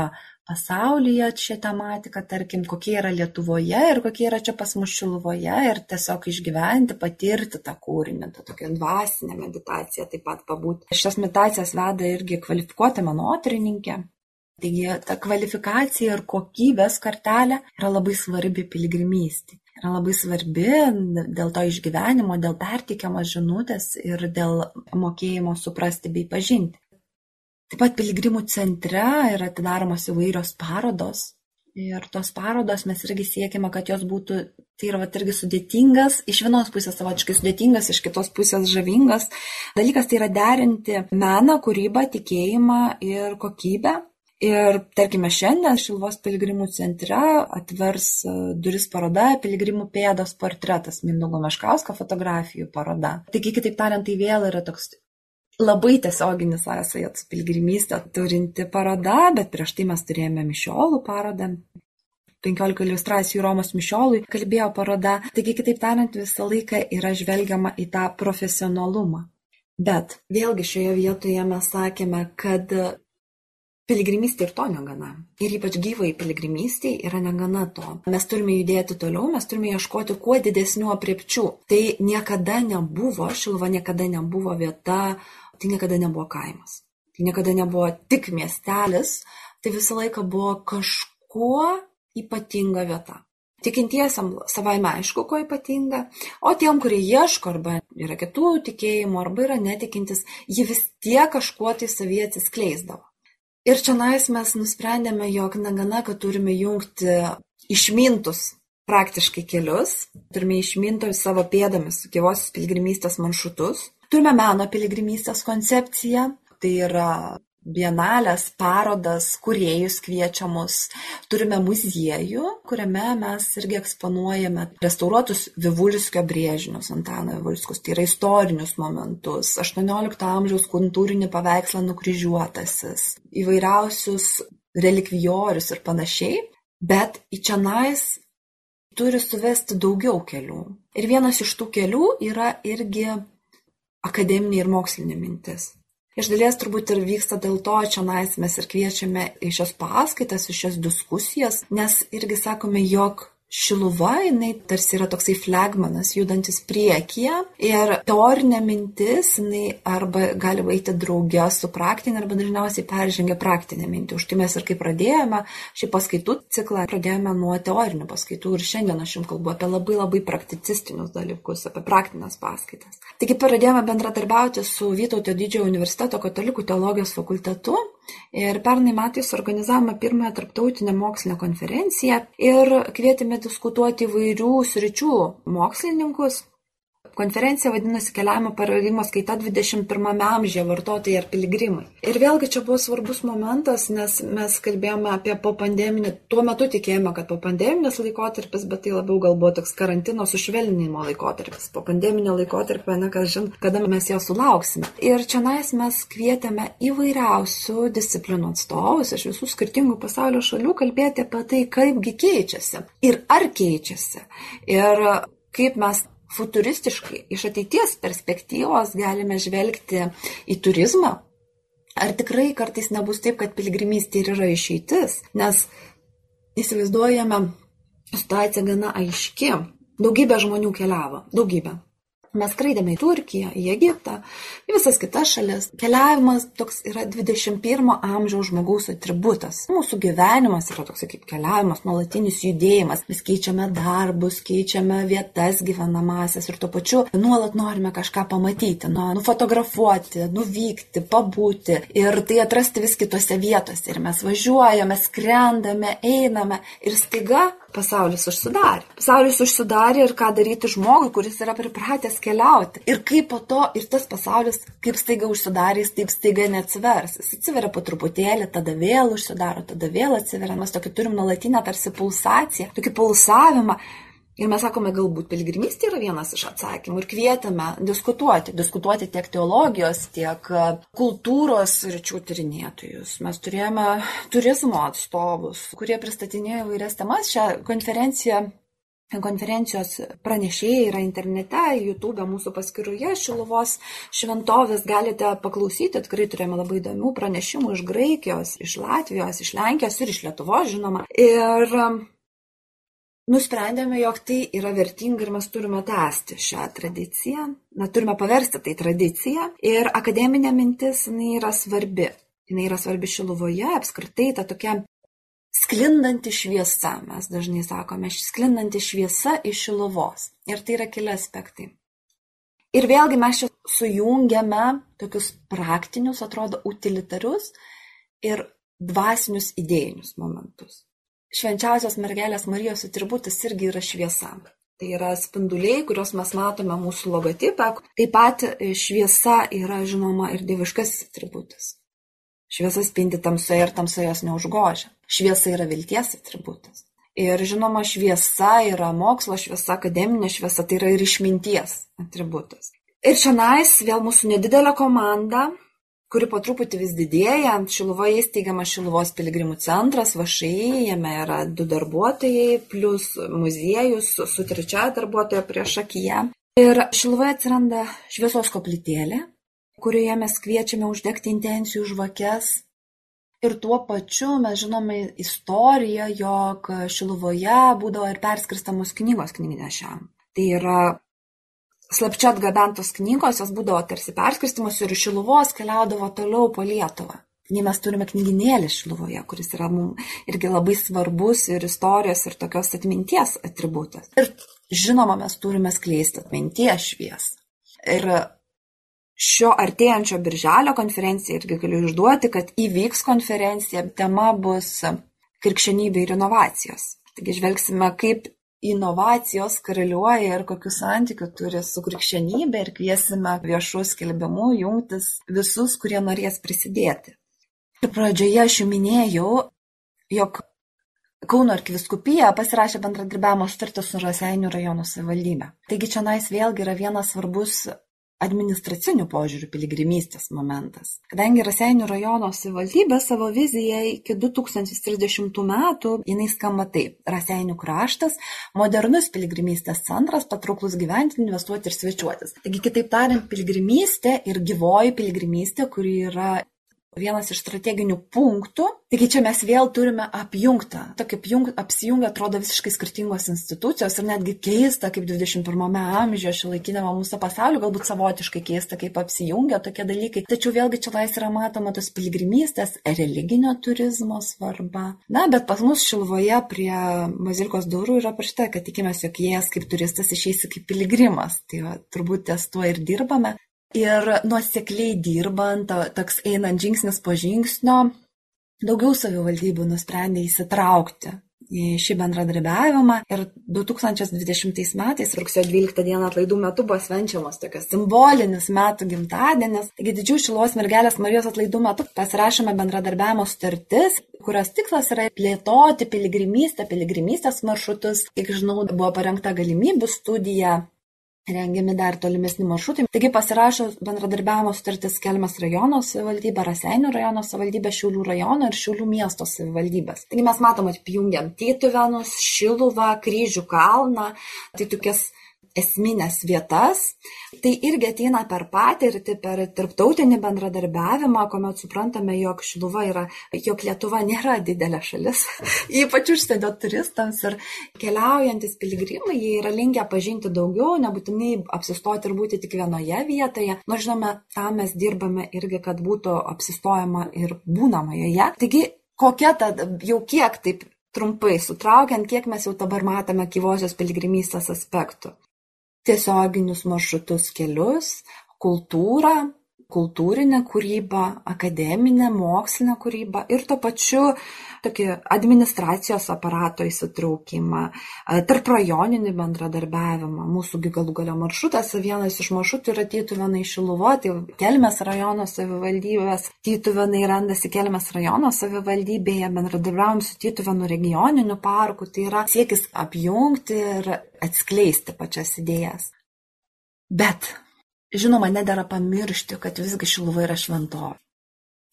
pasaulyje šią tematiką, tarkim, kokie yra Lietuvoje ir kokie yra čia pas mus Šiluvoje ir tiesiog išgyventi, patirti tą kūrinį, tą tokią dvasinę meditaciją taip pat pabūti. Šias meditacijas veda irgi kvalifikuota menotyrininkė. Taigi ta kvalifikacija ir kokybės kartelė yra labai svarbi piligrimystė. Yra labai svarbi dėl to išgyvenimo, dėl pertikiamos žinutės ir dėl mokėjimo suprasti bei pažinti. Taip pat piligrimų centre yra atidaromos įvairios parodos. Ir tos parodos mes irgi siekime, kad jos būtų, tai yra vat, irgi sudėtingas, iš vienos pusės savotiškai sudėtingas, iš kitos pusės žavingas. Dalykas tai yra derinti meną, kūrybą, tikėjimą ir kokybę. Ir tarkime šiandien Šilvos piligrimų centre atvers e, duris paroda Piligrimų pėdos portretas Mindaugo Meškausko fotografijų paroda. Taigi, kitaip tariant, tai vėl yra toks labai tiesioginį sąsąją su piligrimystė turinti paroda, bet prieš tai mes turėjome mišiolų parodą. 15 iliustracijų Romos mišiolui kalbėjo paroda, taigi kitaip tariant visą laiką yra žvelgiama į tą profesionalumą. Bet vėlgi šioje vietoje mes sakėme, kad Piligrimystė ir to negana. Ir ypač gyvai piligrimystė yra negana to. Mes turime judėti toliau, mes turime ieškoti kuo didesnių apriepčių. Tai niekada nebuvo, Šilva niekada nebuvo vieta tai niekada nebuvo kaimas. Tai niekada nebuvo tik miestelis, tai visą laiką buvo kažkuo ypatinga vieta. Tikintiesiam savaime aišku, kuo ypatinga, o tiem, kurie ieško arba yra kitų tikėjimų arba yra netikintis, jie vis tiek kažkuo tai savyje atsiskleisdavo. Ir čia nais mes nusprendėme, jog negana, kad turime jungti išmintus praktiškai kelius, turime išminti savo pėdomis gyvosios pilgrimystės maršrutus, Turime meno piligrimystės koncepciją, tai yra bienalės, parodas, kuriejus kviečiamus. Turime muziejų, kuriame mes irgi eksponuojame restauruotus Vivulskio brėžinius, Antano Vivulskus, tai yra istorinius momentus, 18 amžiaus kultūrinį paveikslą nukryžiuotasis, įvairiausius relikvijorius ir panašiai, bet į čianais turi suvesti daugiau kelių. Ir vienas iš tų kelių yra irgi akademinė ir mokslinė mintis. Iš dalies turbūt ir vyksta dėl to, čionais mes ir kviečiame į šias paskaitas, į šias diskusijas, nes irgi sakome, jog Šiluva, jinai tarsi yra toksai flagmanas, judantis priekyje ir teorinė mintis, jinai arba gali eiti draugė su praktinė, arba dažniausiai peržengia praktinę mintį. Už tai mes ir kai pradėjome šį paskaitų ciklą, pradėjome nuo teorinių paskaitų ir šiandien aš jums kalbu apie labai labai prakticistinius dalykus, apie praktinės paskaitas. Taigi pradėjome bendradarbiauti su Vytauto didžiojo universiteto katalikų teologijos fakultetu Ir pernai metais organizavome pirmąją tarptautinę mokslinę konferenciją ir kvietėme diskutuoti įvairių sričių mokslininkus. Konferencija vadinasi Keliavimo paradigmos kaita 21 amžiuje vartotojai ar piligrimai. Ir vėlgi čia buvo svarbus momentas, nes mes kalbėjome apie po pandeminį, tuo metu tikėjome, kad po pandeminis laikotarpis, bet tai labiau gal buvo toks karantino sušvelninimo laikotarpis. Po pandeminio laikotarpio, ne kas žin, kada mes jo sulauksime. Ir čia nais mes kvietėme įvairiausių disciplinų atstovus iš visų skirtingų pasaulio šalių kalbėti apie tai, kaipgi keičiasi ir ar keičiasi. Ir kaip mes futuristiškai iš ateities perspektyvos galime žvelgti į turizmą. Ar tikrai kartais nebus taip, kad piligrimystė ir yra išeitis, nes įsivaizduojame situacija gana aiški. Daugybė žmonių keliavo, daugybė. Mes skraidėme į Turkiją, į Egiptą, į visas kitas šalis. Keliavimas toks yra 21 amžiaus žmogaus atributas. Mūsų gyvenimas yra toks kaip keliavimas, nuolatinis judėjimas. Mes keičiame darbus, keičiame vietas gyvenamasias ir tuo pačiu nuolat norime kažką pamatyti, nu, nufotografuoti, nuvykti, pabūti ir tai atrasti vis kitose vietose. Ir mes važiuojame, skrendame, einame ir staiga pasaulis užsidarė. Pasaulis užsidarė ir ką daryti žmogui, kuris yra pripratęs keliauti. Ir kaip po to ir tas pasaulis, kaip staiga užsidarė, jis taip staiga neatsivers. Jis atsiveria po truputėlį, tada vėl užsidaro, tada vėl atsiveria. Mes tokį turim nuolatinę tarsi pulsaciją, tokį pulsavimą. Ir mes sakome, galbūt piligrimystė yra vienas iš atsakymų ir kvietėme diskutuoti, diskutuoti tiek teologijos, tiek e, kultūros ryčių tyrinėtojus. Mes turėjome turizmo atstovus, kurie pristatinėjo įvairias temas. Šią konferenciją Konferencijos pranešėjai yra internete, YouTube mūsų paskyroje Šiluvos šventovės galite paklausyti, tikrai turėjome labai įdomių pranešimų iš Graikijos, iš Latvijos, iš Lenkijos ir iš Lietuvos, žinoma. Ir nusprendėme, jog tai yra vertinga ir mes turime tęsti šią tradiciją, na, turime paversti tai tradiciją ir akademinė mintis, jinai yra svarbi. Jinai yra svarbi Šiluvoje, apskritai ta tokia sklindanti šviesa, mes dažnai sakome, sklindanti šviesa iš Šiluvos. Ir tai yra keli aspektai. Ir vėlgi mes čia sujungiame tokius praktinius, atrodo, utilitarius ir dvasinius idėjinius momentus švenčiausios mergelės Marijos atributas irgi yra šviesa. Tai yra spinduliai, kuriuos mes matome mūsų logotipę. Taip pat šviesa yra žinoma ir dieviškasis atributas. Šviesa spindi tamsoje ir tamsoje jos neužgožia. Šviesa yra vilties atributas. Ir žinoma, šviesa yra mokslo šviesa, akademinė šviesa, tai yra ir išminties atributas. Ir čia nais vėl mūsų nedidelė komanda kuri po truputį vis didėja. Šiluvoje įsteigiamas Šiluvos piligrimų centras, VŠI, jame yra du darbuotojai, plus muziejus su trečia darbuotoja prieš akiją. Ir Šiluvoje atsiranda šviesos koplytėlė, kurioje mes kviečiame uždegti intencijų žvakes. Ir tuo pačiu mes žinome istoriją, jog Šiluvoje būdavo ir perskirstamos knygos knygnešiam. Tai yra slapčia atgabentos knygos, jos būdavo tarsi perskirstimos ir iš Šiluvos keliaudavo toliau po Lietuvą. Nei mes turime knyginėlį Šiluvoje, kuris yra mums irgi labai svarbus ir istorijos ir tokios atminties atributas. Ir žinoma, mes turime skleisti atminties šviesą. Ir šio artėjančio birželio konferencija irgi galiu išduoti, kad įvyks konferencija, tema bus krikščionybė ir inovacijos. Taigi žvelgsime, kaip inovacijos karaliuoja ir kokių santykių turi su krikščionybė ir kviesime viešų skelbimų jungtis visus, kurie norės prisidėti. Ir pradžioje aš jau minėjau, jog Kauno arkiviskupija pasirašė bendradarbiavimo sutartį su Raseinių rajono savivaldybė. Taigi čia nais vėlgi yra vienas svarbus administraciniu požiūriu piligrimystės momentas. Kadangi Raseinių rajono savivaldybė savo viziją iki 2030 metų, jinai skamba taip. Raseinių kraštas, modernus piligrimystės centras, patrauklus gyventi, investuoti ir svečiuotis. Taigi, kitaip tariant, piligrimystė ir gyvoji piligrimystė, kuri yra vienas iš strateginių punktų. Taigi čia mes vėl turime apjungtą. Tokia apjung, apsijungia atrodo visiškai skirtingos institucijos ir netgi keista, kaip 21 amžiuje šiolaikinėme mūsų pasauliu, galbūt savotiškai keista, kaip apsijungia tokie dalykai. Tačiau vėlgi čia lais yra matoma tos piligrimystės, religinio turizmo svarba. Na, bet pas mus Šilvoje prie Bazilkos durų yra parašyta, kad tikimės, jog jie kaip turistas išeisi kaip piligrimas. Tai va, turbūt ties tuo ir dirbame. Ir nuosekliai dirbant, toks einant žingsnis po žingsnio, daugiau savivaldybių nusprendė įsitraukti į šį bendradarbiavimą ir 2020 metais rugsėjo 12 dieną atlaidų metu buvo švenčiamas tokios simbolinis metų gimtadienis. Taigi didžiųjų šilos mergelės Marijos atlaidų metu pasirašome bendradarbiavimo sutartis, kurios tikslas yra plėtoti piligrimystę, piligrimystės maršrutus. Kiek žinau, buvo parengta galimybių studija rengiami dar tolimesni maršrutai. Taigi pasirašo bendradarbiavimo sutartis Kelmės rajono savivaldybė, Raseinių rajono savivaldybė, Šiaulių rajono ir Šiaulių miesto savivaldybės. Taigi mes matom apjungiam Tytuvenus, Šiluvą, Kryžių kalną, tai tokias esminės vietas. Tai irgi ateina per patirtį, per tarptautinį bendradarbiavimą, kuomet suprantame, jog Šiluva yra, jog Lietuva nėra didelė šalis, ypač užsienio turistams ir keliaujantis piligrimai, jie yra linkę pažinti daugiau, nebūtinai apsistoti ir būti tik vienoje vietoje. Nors žinome, tam mes dirbame irgi, kad būtų apsistojama ir būnama joje. Taigi, kokia ta, jau kiek taip trumpai sutraukiant, kiek mes jau dabar matome gyvosios piligrimystės aspektų tiesioginius maršrutus kelius kultūrą kultūrinę kūrybą akademinę mokslinę kūrybą ir tuo pačiu tokį administracijos aparato įsitraukimą tarprajoninį bendradarbiavimą. Mūsų galų gale maršrutas vienas iš maršrutų yra tytuvėnai šiluva tai kelmės rajono savivaldybės tytuvėnai randasi kelmės rajono savivaldybėje bendradarbiaujam su tytuvėnų regioniniu parku tai yra siekis apjungti ir atskleisti pačias idėjas. Bet Žinoma, nedėra pamiršti, kad visgi Šiluva yra šventovė.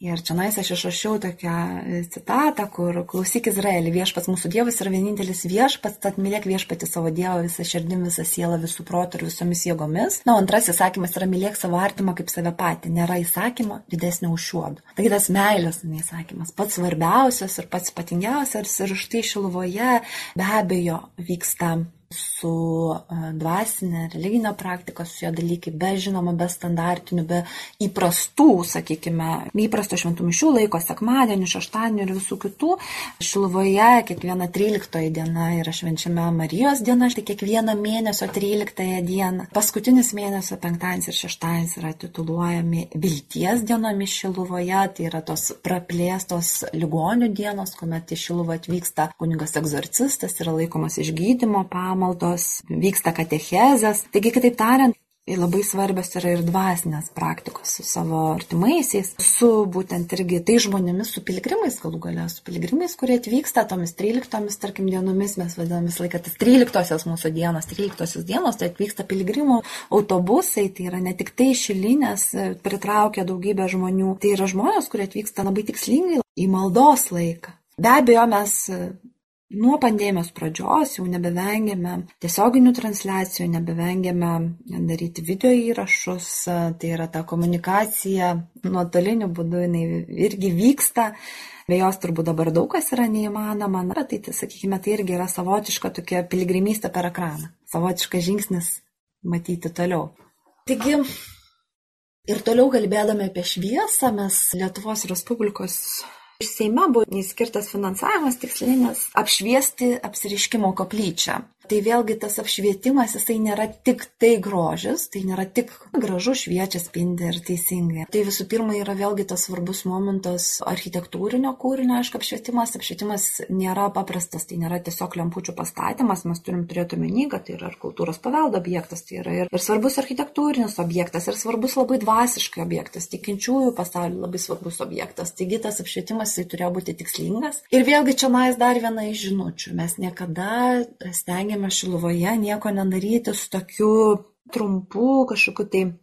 Ir čia nais aš išrašiau tokią e, citatą, kur klausyk Izraelį, viešpats mūsų Dievas yra vienintelis viešpats, tad mylėk viešpatį savo Dievą visą širdim, visą sielą, visų protų ir visomis jėgomis. Na, o antrasis įsakymas yra mylėk savo artimą kaip save patį. Nėra įsakymo didesnio už šiuodų. Taigi tas meilės neįsakymas pats svarbiausias ir pats ypatingiausias ir štai Šiluvoje be abejo vyksta su e, dvasinė, religinė praktika, su jo dalykai, be žinoma, be standartinių, be įprastų, sakykime, įprasto šventų mišių laiko, sekmadienių, šeštadienių ir visų kitų. Šiluvoje kiekviena 13 diena yra švenčiame Marijos diena, tai kiekvieną mėnesio 13 dieną. Paskutinis mėnesio penktadienis ir šeštadienis yra tituluojami vilties dienomis Šiluvoje, tai yra tos praplėstos ligonių dienos, kuomet į Šiluvą atvyksta kunigas egzorcistas, yra laikomas išgydymo pamaldos pamaldos, vyksta katechezės. Taigi, kitaip tariant, labai svarbios yra ir dvasinės praktikos su savo artimaisiais, su būtent irgi tai žmonėmis, su piligrimais galų galę, su piligrimais, kurie atvyksta tomis 13, tarkim, dienomis, mes vadiname visą laiką tas 13 mūsų dienos, 13 dienos, tai atvyksta piligrimų autobusai, tai yra ne tik tai šilinės, pritraukia daugybę žmonių, tai yra žmonės, kurie atvyksta labai tikslingai į maldos laiką. Be abejo, mes nuo pandemijos pradžios jau nebevengėme tiesioginių transliacijų, nebevengėme daryti video įrašus, tai yra ta komunikacija nuotoliniu būdu, jinai irgi vyksta. Be jos turbūt dabar daug kas yra neįmanoma, na, tai, tai sakykime, tai irgi yra savotiška tokia piligrimystė per ekraną, savotiškas žingsnis matyti toliau. Taigi, ir toliau kalbėdami apie šviesą, mes Lietuvos Respublikos Seime buvo skirtas finansavimas tikslinis apšviesti apsiriškimo koplyčią. Tai vėlgi tas apšvietimas, jisai nėra tik tai grožis, tai nėra tik gražu šviečia, spindi ir teisingai. Tai visų pirma yra vėlgi tas svarbus momentas architektūrinio kūrinio, aišku, apšvietimas. Apšvietimas nėra paprastas, tai nėra tiesiog lempučių pastatymas, mes turim turėti omeny, kad tai yra ir kultūros paveldo objektas, tai yra ir, ir svarbus architektūrinis objektas, ir svarbus labai dvasiškai objektas, tikinčiųjų pasaulio labai svarbus objektas. Taigi tas apšvietimas tai turėjo būti tikslingas. Ir vėlgi čia nais dar viena iš žinučių. Mes niekada stengiamės stengiamės Šiluvoje nieko nedaryti su tokiu trumpu kažkokiu tai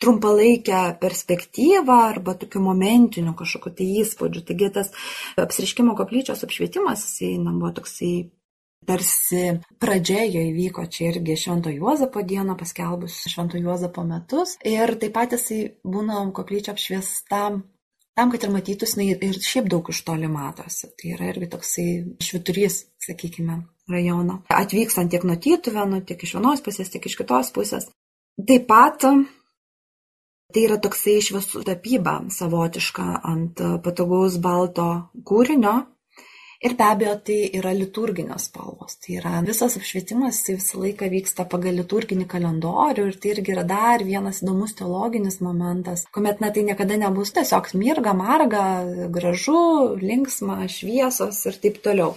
trumpalaikę perspektyvą arba tokiu momentiniu kažkokiu tai įspūdžiu. Taigi tas apsiriškimo koplyčios apšvietimas, jisai na, buvo toksai tarsi pradžioje įvyko čia irgi Švento Juozapo dieną paskelbus Švento Juozapo metus ir taip pat jisai būna koplyčia apšviesta tam, kad ir matytųsi ir šiaip daug iš toli matosi. Tai yra irgi toksai šviturys, sakykime, rajono. Atvykstant tiek nuo Tytuvėnų, tiek iš vienos pusės, tiek iš kitos pusės. Taip pat tai yra toksai šviesų tapyba savotiška ant patogaus balto kūrinio. Ir be abejo, tai yra liturginės spalvos. Tai yra visas apšvietimas, tai visą laiką vyksta pagal liturginį kalendorių ir tai irgi yra dar vienas įdomus teologinis momentas, kuomet, na, tai niekada nebus tiesiog mirga, marga, gražu, linksma, šviesos ir taip toliau.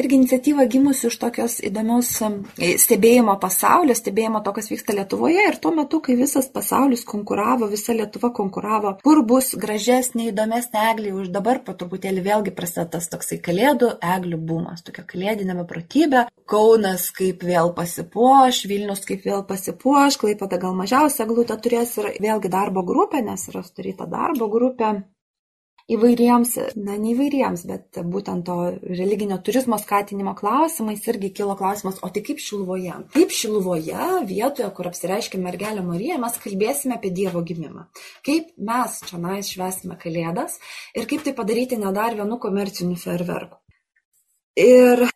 Irgi iniciatyva gimusi iš tokios įdomios stebėjimo pasaulio, stebėjimo to, kas vyksta Lietuvoje ir tuo metu, kai visas pasaulis konkuravo, visa Lietuva konkuravo, kur bus gražesnė, įdomesnė eglė, už dabar po truputėlį vėlgi prasideda tas toksai kalėdų kalėdų eglių bumas, tokia kalėdinė beprotybė. Kaunas kaip vėl pasipuoš, Vilnius kaip vėl pasipuoš, Klaipėda gal mažiausia glūtė turės ir vėlgi darbo grupė, nes yra sudaryta darbo grupė įvairiems, na ne įvairiems, bet būtent to religinio turizmo skatinimo klausimais irgi kilo klausimas, o tai kaip Šiluvoje? Kaip Šiluvoje, vietoje, kur apsireiškia mergelė Marija, mes kalbėsime apie Dievo gimimą. Kaip mes čia nais švesime Kalėdas ir kaip tai padaryti ne dar vienu komerciniu ferverku. Ir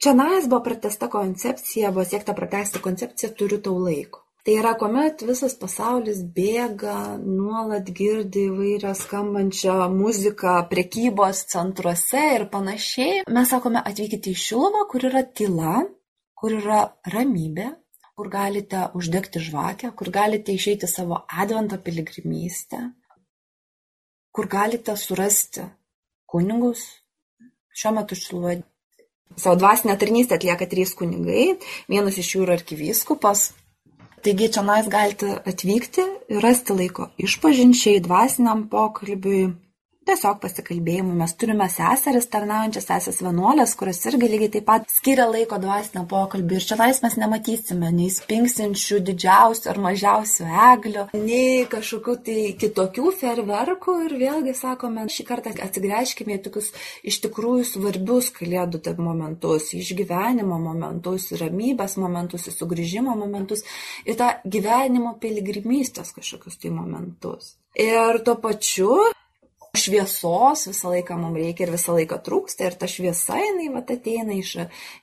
čionais buvo pratęsta koncepcija, buvo siekta pratęsti koncepciją turiu tau laiko. Tai yra, kuomet visas pasaulis bėga, nuolat girdi įvairią skambančią muziką prekybos centruose ir panašiai, mes sakome atvykite į Šiluvą, kur yra tyla, kur yra ramybė, kur galite uždegti žvakę, kur galite išeiti savo advento piligrimystę, kur galite surasti kunigus, Šiuo metu Šiluvoje savo dvasinę tarnystę atlieka trys kunigai, vienas iš jų yra arkivyskupas. Taigi čia nais galite atvykti ir rasti laiko išpažinčiai, dvasiniam pokalbiui, tiesiog pasikalbėjimui. Mes turime seseris tarnaujančias sesės vienuolės, kurios irgi lygiai taip pat skiria laiko dvasinio pokalbį. Ir čia tais mes nematysime nei spinksinčių didžiausių ar mažiausių eglių, nei kažkokių tai kitokių ferverkų. Ir vėlgi sakome, šį kartą atsigręžkime į tokius iš tikrųjų svarbius kalėdų momentus, išgyvenimo momentus, ramybės momentus, sugrįžimo momentus, į tą gyvenimo piligrimystės kažkokius tai momentus. Ir tuo pačiu šviesos visą laiką mums reikia ir visą laiką trūksta ir ta šviesa jinai vat ateina iš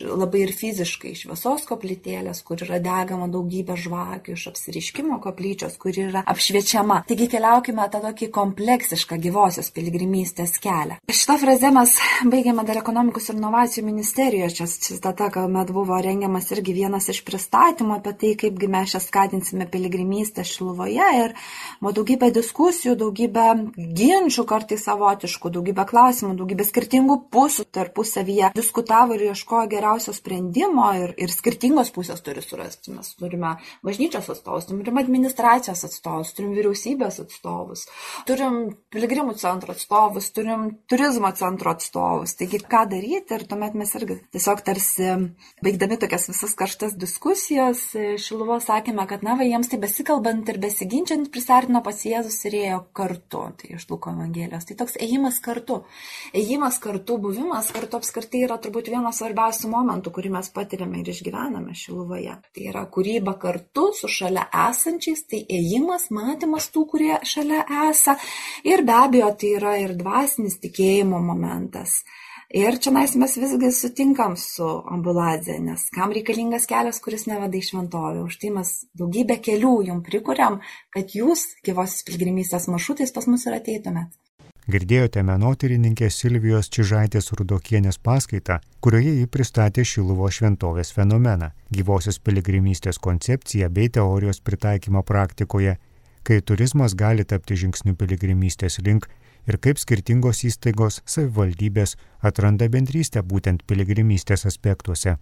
labai ir fiziškai šviesos koplytėlės, kur yra degama daugybė žvakių, iš apsiriškimo koplyčios, kur yra apšviečiama. Taigi keliaukime tą tokį kompleksišką gyvosios piligrimystės kelią. Šitą frazę mes baigėme dar ekonomikos ir inovacijų ministerijoje, čia citata, kuomet buvo rengiamas irgi vienas iš pristatymų apie tai, kaipgi mes čia skatinsime piligrimystę Šiluvoje ir buvo daugybė diskusijų, daugybė ginčių kartu kartais savotiškų, daugybę klausimų, daugybę skirtingų pusių tarpusavyje diskutavo ir ieškojo geriausio sprendimo ir, ir skirtingos pusės turi surasti. Mes turime bažnyčios atstovus, turim administracijos atstovus, turim vyriausybės atstovus, turim piligrimų centro atstovus, turim turizmo centro atstovus. Taigi, ką daryti ir tuomet mes irgi tiesiog tarsi baigdami tokias visas karštas diskusijas, Šiluvo sakėme, kad na, va, jiems tai besikalbant ir besiginčiant prisartino pas Jėzus ir ėjo kartu. Tai iš Luko Evangelijos Evangelijos. Tai toks ėjimas kartu. Ėjimas kartu, buvimas kartu apskritai yra turbūt vienas svarbiausių momentų, kurį mes patiriame ir išgyvename Šiluvoje. Tai yra kūryba kartu su šalia esančiais, tai ėjimas, matymas tų, kurie šalia esa. Ir be abejo, tai yra ir dvasinis tikėjimo momentas. Ir čia mes visgi sutinkam su ambuladze, nes kam reikalingas kelias, kuris neveda į šventovę. Už tai mes daugybę kelių jum prikuriam, kad jūs gyvosios pilgrimystės maršrutais pas mus ir ateitumėt. Girdėjote menotyrininkė Silvijos Čižaitės Rudokienės paskaitą, kurioje ji pristatė Šiluvo šventovės fenomeną, gyvosios piligrimystės koncepciją bei teorijos pritaikymą praktikoje, kai turizmas gali tapti žingsniu piligrimystės link ir kaip skirtingos įstaigos savivaldybės atranda bendrystę būtent piligrimystės aspektuose.